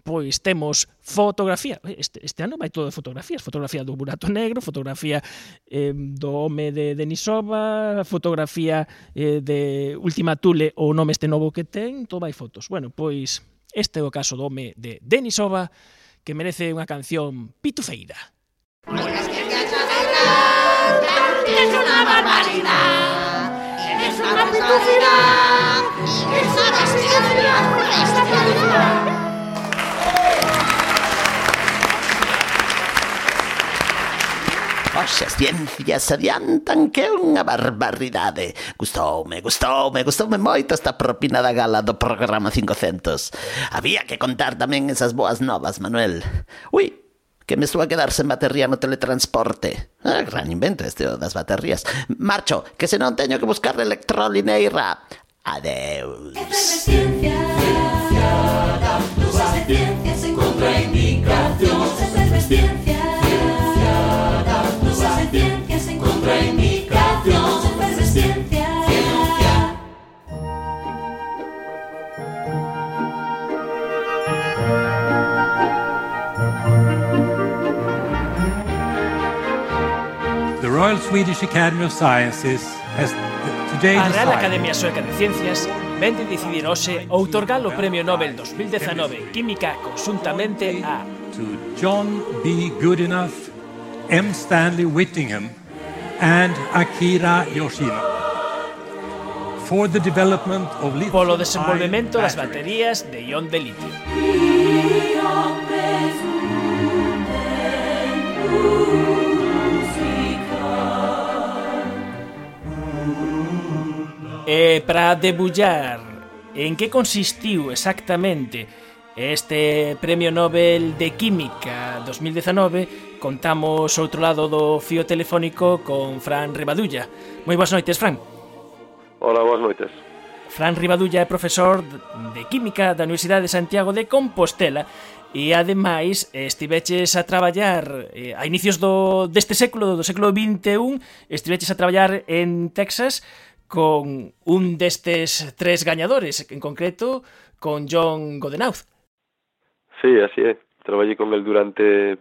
pois temos fotografía, este, este ano vai todo de fotografías, fotografía do burato negro, fotografía eh, do home de Denisova, fotografía eh, de Última Tule ou nome este novo que ten, todo vai fotos. Bueno, pois este é o caso do home de Denisova, que merece unha canción pitufeira. Una una una. Oxe, as ciencias adiantan que é unha barbaridade. Gustoume, gustoume, gustoume moito esta propina da gala do programa 500. Había que contar tamén esas boas novas, Manuel. Ui, que me estou a quedar sen batería no teletransporte. Ah, gran invento este das baterías. Marcho, que se non teño que buscar electrolineira. Adeus. Efervesciencia, ciencia, ciencia, ciencia, ciencia, efervesciencia, ciencia, Royal Swedish Academy of Sciences has today A Real decided Academia Sueca de Ciencias vende decidir hoxe outorgar o Premio Nobel 2019 Química consuntamente a to John B. Goodenough, M. Stanley Whittingham, and Akira Yoshino for the development of lithium polo desenvolvemento das baterías de ión de litio. E para debullar en que consistiu exactamente este Premio Nobel de Química 2019, contamos outro lado do fío telefónico con Fran Ribadulla. Moi boas noites, Fran. Hola, boas noites. Fran Ribadulla é profesor de Química da Universidade de Santiago de Compostela e ademais estiveches a traballar eh, a inicios do deste século, do século 21, estiveches a traballar en Texas con un destes tres gañadores, en concreto con John Godenauth. Sí, así é. Traballei con el durante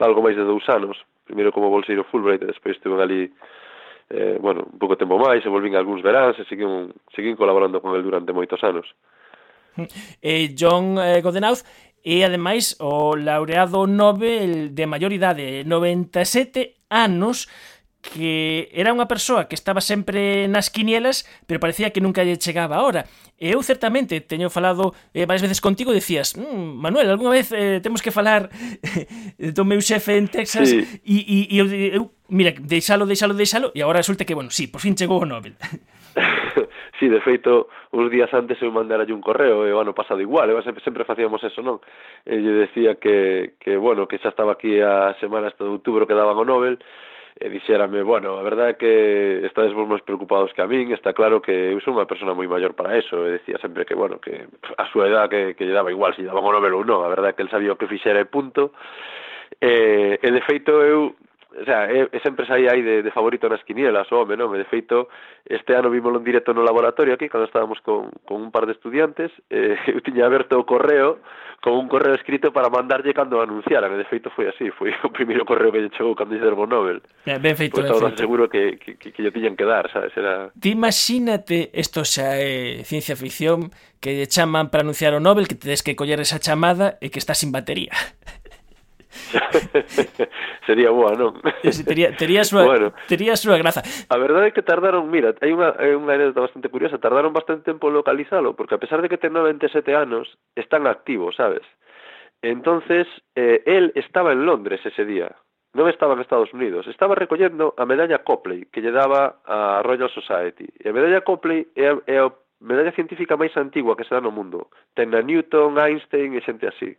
algo máis de dous anos, primeiro como bolseiro Fulbright, e despois estuve ali eh, bueno, un pouco tempo máis, e volvín algúns veráns, e seguín, seguín colaborando con el durante moitos anos. Eh, John eh, Godenauth e ademais o laureado Nobel de maior idade, 97 anos, que era unha persoa que estaba sempre nas quinielas, pero parecía que nunca lle chegaba a hora. E eu certamente teño falado eh, varias veces contigo e decías, mmm, Manuel, algunha vez eh, temos que falar eh, do meu xefe en Texas sí. e, e, e eu, eu, mira, deixalo, deixalo, deixalo e agora resulta que, bueno, sí, por fin chegou o Nobel. Sí, de feito, uns días antes eu mandaralle un correo, e o ano pasado igual, eu sempre, sempre facíamos eso, non? E lle decía que, que, bueno, que xa estaba aquí a semana hasta de outubro que daban o Nobel, e dixérame, bueno, a verdade é que estades vos máis preocupados que a min, está claro que eu sou unha persona moi maior para eso, e decía sempre que, bueno, que a súa edad que, que lle daba igual se lle daban o Nobel ou non, a verdade é que el sabía o que fixera e punto, E, e de feito eu O sea, é, é sempre aí de, de favorito nas quinielas, o home, non? De feito, este ano vimos en directo no laboratorio aquí, cando estábamos con, con un par de estudiantes, eh, eu tiña aberto o correo, con un correo escrito para mandarlle cando anunciaran, e de feito foi así, foi o primeiro correo que lle chegou cando lle derbo Nobel. Ben, ben feito, pues, ben feito. seguro que, que, que, que lle tiñan que dar, sabes? Era... Ti imagínate, isto xa é ciencia ficción, que lle chaman para anunciar o Nobel, que tedes que coller esa chamada e que está sin batería. Sería boa, non? Tería, terías súa, bueno, terías unha graza. A verdade é que tardaron, mira, hai unha, hai unha anécdota bastante curiosa, tardaron bastante tempo localizalo, porque a pesar de que ten 97 anos, están activos, sabes? Entonces, eh, él estaba en Londres ese día, non estaba en Estados Unidos, estaba recollendo a medalla Copley que lle daba a Royal Society. E a medalla Copley é a, é a medalla científica máis antigua que se dá no mundo. Ten a Newton, Einstein e xente así.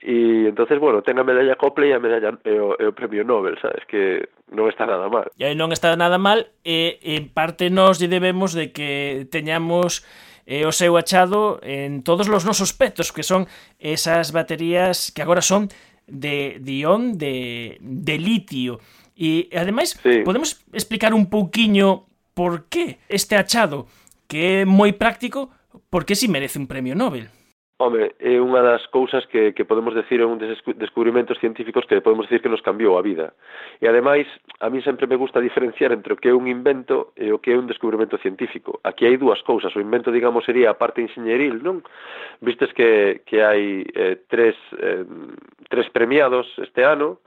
E entonces, bueno, ten a medalla Copley e a medalla e o, e o premio Nobel, sabes, que non está nada mal. E non está nada mal e en parte nos lle debemos de que teñamos eh, o seu achado en todos os nosos petos, que son esas baterías que agora son de, de ión de, de litio. E, ademais, sí. podemos explicar un pouquiño por que este achado, que é moi práctico, por que si merece un premio Nobel? Home, é unha das cousas que, que podemos decir é un des descubrimentos científicos que podemos decir que nos cambiou a vida. E ademais, a mí sempre me gusta diferenciar entre o que é un invento e o que é un descubrimento científico. Aquí hai dúas cousas. O invento, digamos, sería a parte enxeñeril, non? Vistes que, que hai eh, tres, eh, tres premiados este ano,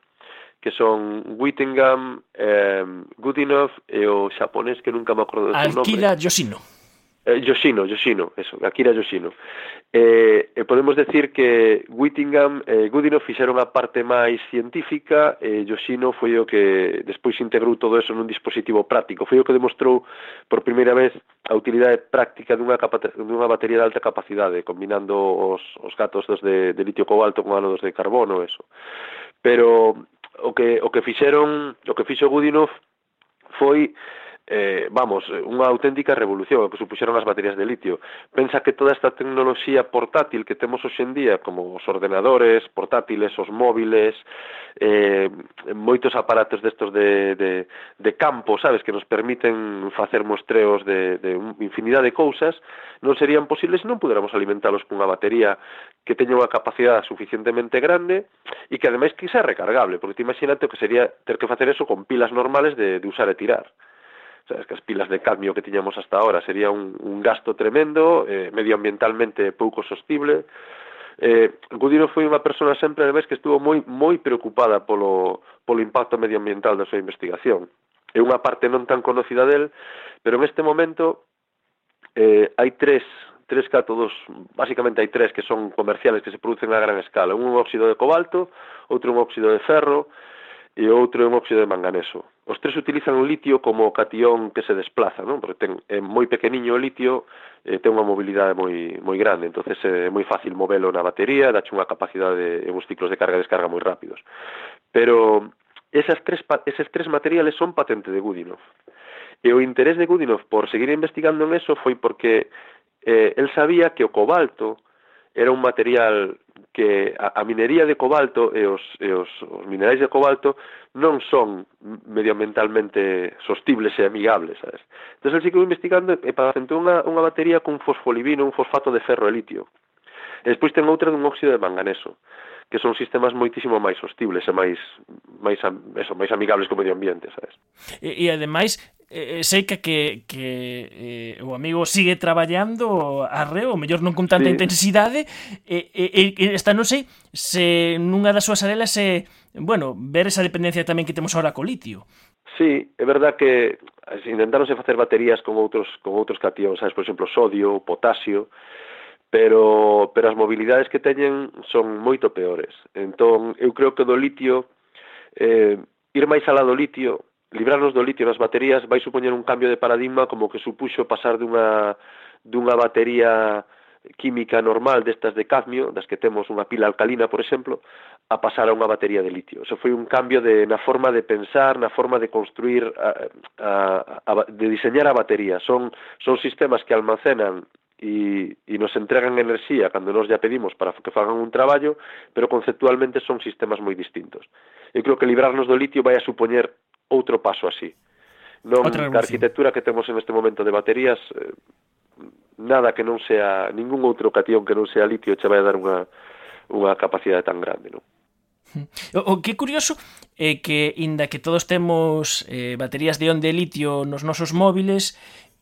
que son Whittingham, eh, Goodenough e o xaponés que nunca me acordo do seu nome. Akira Yoshino. Eh, Yoshino, Yoshino, eso, Akira Yoshino. Eh, eh, podemos decir que Whittingham e eh, Goodenough fixeron a parte máis científica e eh, Yoshino foi o que despois integrou todo eso nun dispositivo práctico. Foi o que demostrou por primeira vez a utilidade práctica dunha, dunha batería de alta capacidade, combinando os, os gatos dos de, de litio cobalto con anodos de carbono, eso. Pero o que, o que fixeron, o que fixo Goodenough foi eh, vamos, eh, unha auténtica revolución que supuxeron as baterías de litio. Pensa que toda esta tecnoloxía portátil que temos hoxendía, como os ordenadores, portátiles, os móviles, eh, moitos aparatos destos de, de, de campo, sabes, que nos permiten facer mostreos de, de infinidade de cousas, non serían posibles se non puderamos alimentalos cunha batería que teña unha capacidade suficientemente grande e que ademais que sea recargable, porque te imagínate o que sería ter que facer eso con pilas normales de, de usar e tirar sabes que as pilas de cadmio que tiñamos hasta ahora sería un, un gasto tremendo, eh, medioambientalmente pouco sostible. Eh, Gudino foi unha persona sempre, ademais, que estuvo moi moi preocupada polo, polo impacto medioambiental da súa investigación. É unha parte non tan conocida del, pero en este momento eh, hai tres tres cátodos, basicamente hai tres que son comerciales que se producen a gran escala. Un óxido de cobalto, outro un óxido de ferro e outro un óxido de manganeso. Os tres utilizan o litio como catión que se desplaza, non? Porque ten é moi pequeniño o litio, eh, ten unha mobilidade moi moi grande, entonces eh, é moi fácil movelo na batería, dache unha capacidade e uns ciclos de carga e descarga moi rápidos. Pero esas tres eses tres materiales son patente de Gudinov. E o interés de Gudinov por seguir investigando en eso foi porque eh, el sabía que o cobalto era un material que a, a minería de cobalto e os, e os, os minerais de cobalto non son medioambientalmente sostibles e amigables, sabes? Entón, el sigo investigando e patentou unha, unha batería cun fosfolibino, un fosfato de ferro e litio. E despois ten outra dun óxido de manganeso, que son sistemas moitísimo máis sostibles e máis máis eso, máis amigables co medio ambiente, sabes? E, e ademais eh, eh sei que, que, que eh, o amigo sigue traballando arreo, mellor non con tanta sí. intensidade e, e, e esta non sei se nunha das súas arelas se, bueno, ver esa dependencia tamén que temos agora co litio Sí, é verdad que intentáronse facer baterías con outros con outros cationes, sabes, por exemplo, sodio, potasio, pero pero as mobilidades que teñen son moito peores. Entón, eu creo que do litio eh, ir máis alá do litio librarnos do litio nas baterías vai supoñer un cambio de paradigma como que supuxo pasar dunha, dunha batería química normal destas de cadmio, das que temos unha pila alcalina, por exemplo, a pasar a unha batería de litio. Eso foi un cambio de, na forma de pensar, na forma de construir, a, a, a, de diseñar a batería. Son, son sistemas que almacenan e, e nos entregan enerxía cando nos ya pedimos para que fagan un traballo, pero conceptualmente son sistemas moi distintos. Eu creo que librarnos do litio vai a supoñer outro paso así. Non a arquitectura que temos en este momento de baterías eh, nada que non sea ningún outro catión que non sea litio che vai a dar unha unha capacidade tan grande, non? O que curioso é que, inda que todos temos eh, baterías de ion de litio nos nosos móviles,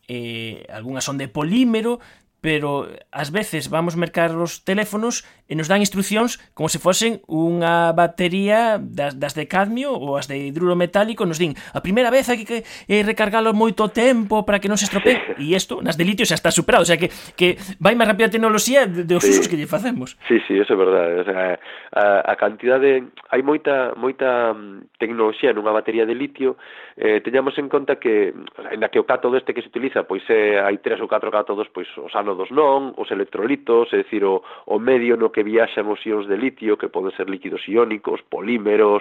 eh, algunhas son de polímero, pero ás veces vamos mercar os teléfonos e nos dan instruccións como se fosen unha batería das, das de cadmio ou as de hidruro metálico, nos din a primeira vez hai que eh, recargalo moito tempo para que non se estropee, e isto nas de litio xa está superado, o sea que, que vai máis rápida a tecnoloxía dos sí. usos que lle facemos. Sí, sí, eso é verdade, o sea, a, a cantidade hai moita moita mm, tecnoloxía nunha batería de litio eh, teñamos en conta que, ainda que o cátodo este que se utiliza, pois eh, hai tres ou catro cátodos, pois os ánodos non, os electrolitos, é dicir, o, o medio no que viaxan os ións de litio, que poden ser líquidos iónicos, polímeros,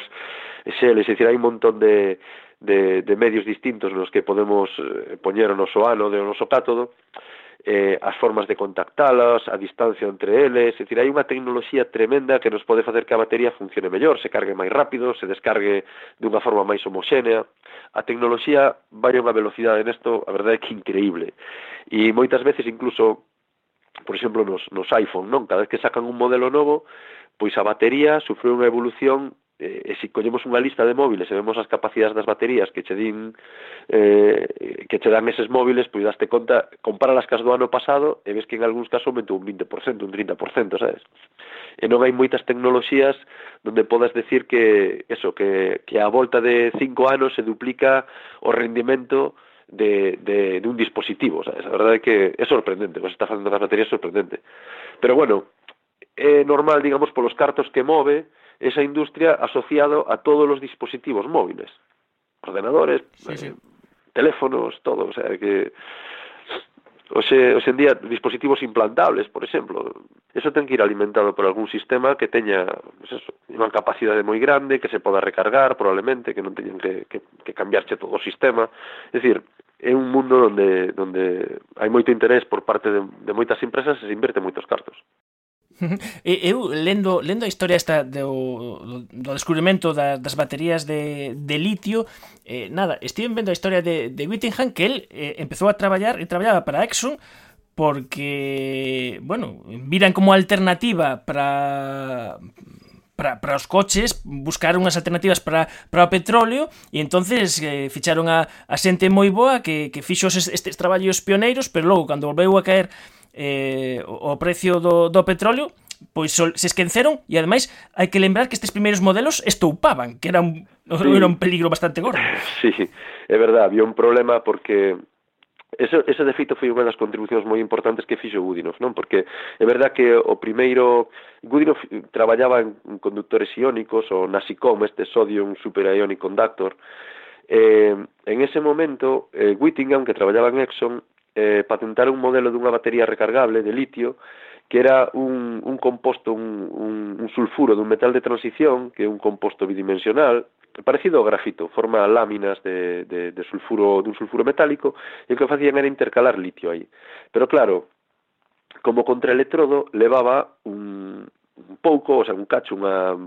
xeles, é dicir, hai un montón de, de, de medios distintos nos que podemos eh, poñer o noso ánodo e o noso cátodo, eh, as formas de contactalas, a distancia entre eles, é dicir, hai unha tecnoloxía tremenda que nos pode facer que a batería funcione mellor, se cargue máis rápido, se descargue de unha forma máis homoxénea. A tecnoloxía vai a unha velocidade nesto, a verdade é que increíble. E moitas veces incluso por exemplo, nos, nos iPhone, non? Cada vez que sacan un modelo novo, pois a batería sufre unha evolución eh, e se collemos unha lista de móviles e vemos as capacidades das baterías que che din eh, que che dan eses móviles, pois daste conta, compara compáralas cas do ano pasado e ves que en algúns casos aumentou un 20%, un 30%, sabes? E non hai moitas tecnoloxías donde podas decir que eso, que, que a volta de 5 anos se duplica o rendimento de, de, de un dispositivo, sabes? A verdade é que é sorprendente, o que se está facendo das baterías é sorprendente. Pero bueno, é normal, digamos, polos cartos que move, esa industria asociado a todos los dispositivos móviles, ordenadores, sí, sí. Eh, teléfonos, todo, o sea que Oxe, hoxe en día, dispositivos implantables, por exemplo, eso ten que ir alimentado por algún sistema que teña pues eso, unha capacidade moi grande, que se poda recargar probablemente, que non teñen que, que, que cambiarche todo o sistema. É dicir, é un mundo onde, onde hai moito interés por parte de, de moitas empresas e se invierte moitos cartos. Eu lendo, lendo a historia esta do, do descubrimento da, das baterías de, de litio eh, Nada, estive vendo a historia de, de Whittingham que el eh, empezou a traballar e traballaba para Exxon porque, bueno, viran como alternativa para para, para os coches buscar unhas alternativas para, para o petróleo e entonces eh, ficharon a, a xente moi boa que, que fixo estes, estes traballos pioneiros pero logo cando volveu a caer eh, o precio do, do petróleo pois se esqueceron e ademais hai que lembrar que estes primeiros modelos estoupaban, que era un, sí. era un peligro bastante gordo. Sí, é verdade, había un problema porque Ese, ese de feito foi unha das contribucións moi importantes que fixo Gudinov, non? Porque é verdad que o primeiro Gudinov traballaba en conductores iónicos ou NASICOM, este sodium superionic conductor. Eh, en ese momento, eh, Whittingham, que traballaba en Exxon, eh, patentar un modelo dunha batería recargable de litio que era un, un composto, un, un, un sulfuro dun metal de transición, que é un composto bidimensional, parecido ao grafito, forma láminas de, de, de sulfuro, dun sulfuro metálico, e o que facían era intercalar litio aí. Pero claro, como contraelectrodo levaba un, un pouco, o sea, un cacho unha,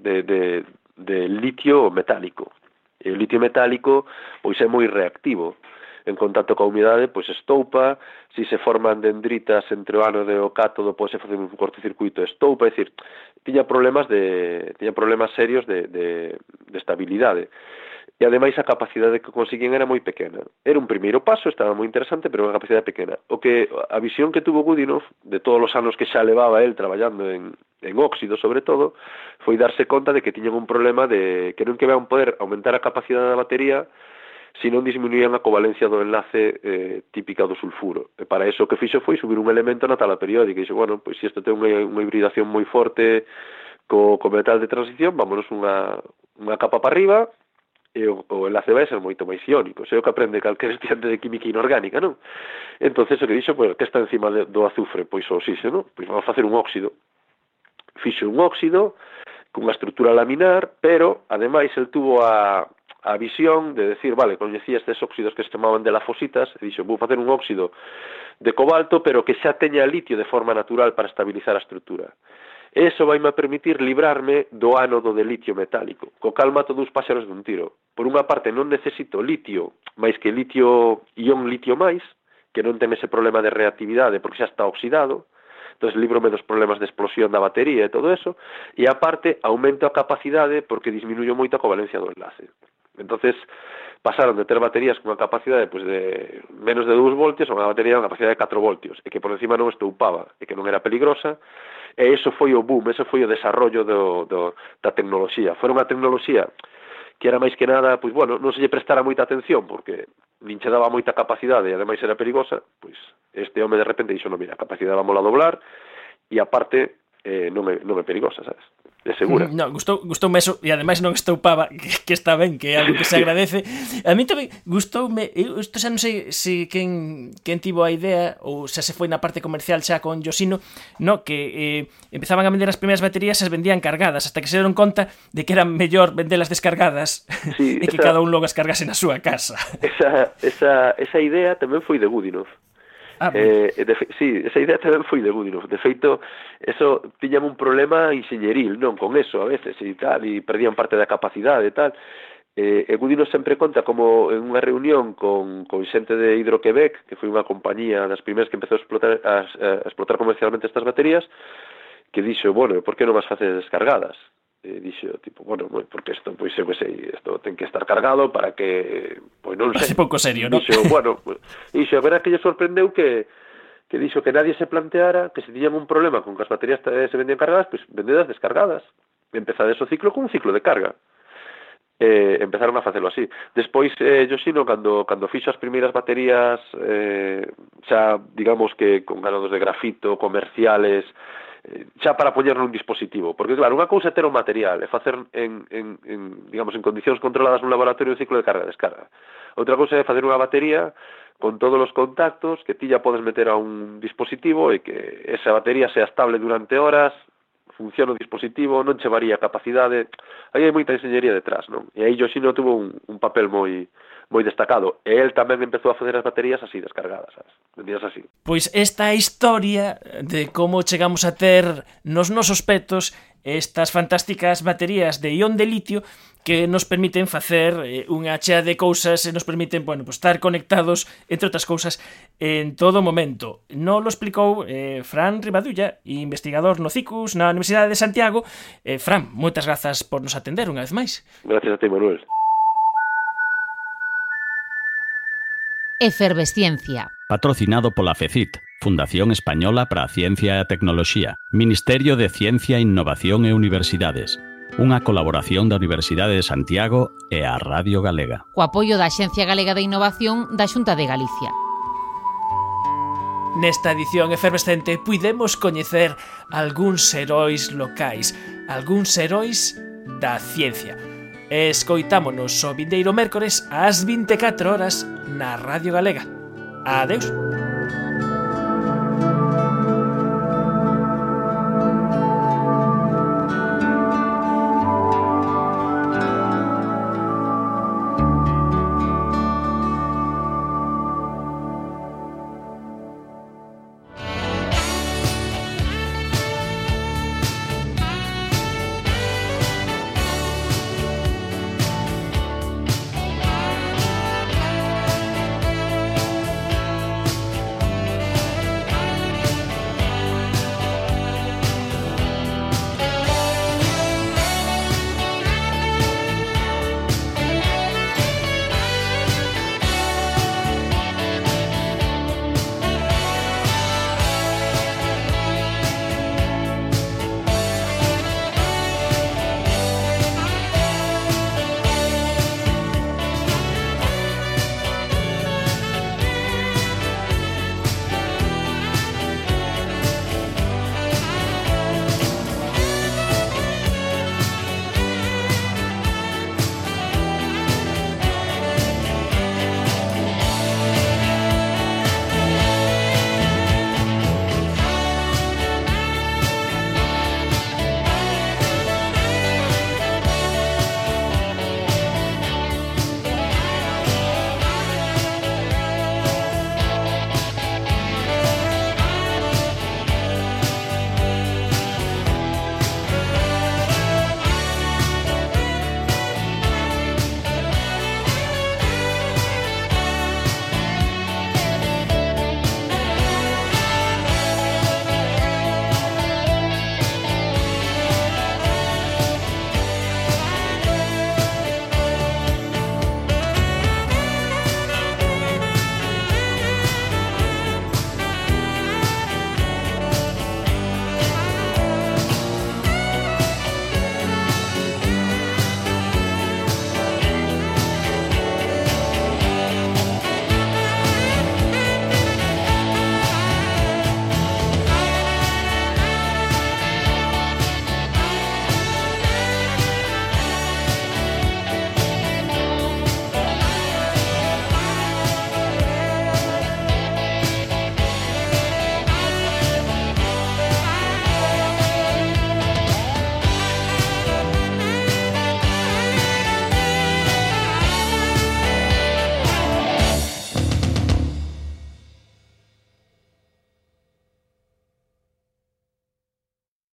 de, de, de litio metálico. E o litio metálico pois é moi reactivo en contacto coa humidade, pois estoupa, se se forman dendritas entre o ano de o cátodo, pois se facer un cortocircuito estoupa, é dicir, tiña problemas de tiña problemas serios de, de, de estabilidade e ademais a capacidade que conseguían era moi pequena. Era un primeiro paso, estaba moi interesante, pero unha capacidade pequena. O que a visión que tuvo Gudinov, de todos os anos que xa levaba el traballando en, en óxido sobre todo, foi darse conta de que tiñan un problema de que non que vean poder aumentar a capacidade da batería, se non disminuían a covalencia do enlace eh, típica do sulfuro. E para iso o que fixo foi subir un elemento na tala periódica. E dixo, bueno, pois se isto ten unha, unha hibridación moi forte co, co metal de transición, vámonos unha, unha capa para arriba e o, o enlace vai ser moito máis iónico. Sei o que aprende calquer estudiante de química inorgánica, non? entonces o que dixo, pois, que está encima de, do azufre? Pois o oxígeno, pois vamos facer un óxido. Fixo un óxido cunha estrutura laminar, pero ademais el tuvo a, a visión de decir, vale, coñecía estes óxidos que se chamaban de lafositas, e dixo, vou facer un óxido de cobalto, pero que xa teña litio de forma natural para estabilizar a estructura. E iso vaime a permitir librarme do ánodo de litio metálico, co cal mato dous páxaros dun tiro. Por unha parte, non necesito litio, máis que litio ión litio máis, que non ten ese problema de reactividade porque xa está oxidado, entón librome dos problemas de explosión da batería e todo eso, e aparte aumento a capacidade porque disminuyo moito a covalencia do enlace. Entonces, pasaron de ter baterías cunha capacidade pois, de menos de 2 voltios a unha batería con capacidade de 4 voltios, e que por encima non estoupaba, e que non era peligrosa, e eso foi o boom, eso foi o desarrollo do, do, da tecnoloxía. Foi unha tecnoloxía que era máis que nada, pois bueno, non se lle prestara moita atención, porque nin che daba moita capacidade e ademais era perigosa, pois este home de repente dixo, no, mira, a capacidade vamos a doblar, e aparte eh, non, é, non é perigosa, sabes? de segura. Mm, no, gustou, gustoume eso e ademais non estoupaba que, que está ben, que é algo que se agradece. A mí tamén gustoume, isto xa non sei se quen quen tivo a idea ou xa se foi na parte comercial xa con Yosino, no que eh, empezaban a vender as primeiras baterías e as vendían cargadas, hasta que se deron conta de que era mellor vendelas descargadas sí, e que esa, cada un logo as cargase na súa casa. Esa, esa, esa idea tamén foi de Gudinov. Ah, eh, eh, de fe, sí, esa idea tamén foi de Goodenough. De feito, eso tiñan un problema inxeñeril, non, con eso a veces e tal, e perdían parte da capacidade e tal. Eh, e Goodenough sempre conta como en unha reunión con, con xente de Hidroquebec, que foi unha compañía das primeiras que empezou a explotar, a, a explotar comercialmente estas baterías, que dixo, bueno, por que non as faces descargadas? e dixo, tipo, bueno, porque isto, pois, eu que sei, isto ten que estar cargado para que, pois non sei. Así pouco serio, non? Dixo, bueno, dixo, a verdad que lle sorprendeu que que dixo que nadie se planteara que se tiñan un problema con que as baterías se vendían cargadas, pois pues, vendedas descargadas. Empezades o ciclo con un ciclo de carga eh, empezaron a facelo así. Despois, eh, Yoshino, cando, cando fixo as primeiras baterías, eh, xa, digamos que con ganados de grafito, comerciales, xa para poñerlo nun dispositivo, porque claro, unha cousa é ter o material, é facer en, en, en, digamos, en condicións controladas nun laboratorio un ciclo de carga-descarga. Outra cousa é facer unha batería con todos os contactos que ti ya podes meter a un dispositivo e que esa batería sea estable durante horas, funciona o dispositivo, non che varía a capacidade. Aí hai moita enxeñería detrás, non? E aí Yoshino tuvo un, un papel moi moi destacado. E el tamén empezou a facer as baterías así, descargadas, sabes? Vendidas así. Pois esta historia de como chegamos a ter nos nosos petos estas fantásticas baterías de ión de litio que nos permiten facer eh, unha chea de cousas e nos permiten, bueno, pues, estar conectados, entre outras cousas, en todo momento. Non lo explicou eh, Fran Ribadulla, investigador no CICUS na Universidade de Santiago. Eh, Fran, moitas grazas por nos atender unha vez máis. Gracias a ti, Manuel. Efervesciencia. Patrocinado pola FECIT, Fundación Española para a Ciencia e a Tecnoloxía, Ministerio de Ciencia, Innovación e Universidades. Unha colaboración da Universidade de Santiago e a Radio Galega. Co apoio da Axencia Galega de Innovación da Xunta de Galicia. Nesta edición efervescente puidemos coñecer algúns heróis locais, algúns heróis da ciencia e escoitámonos o vindeiro mércores ás 24 horas na Radio Galega. Adeus.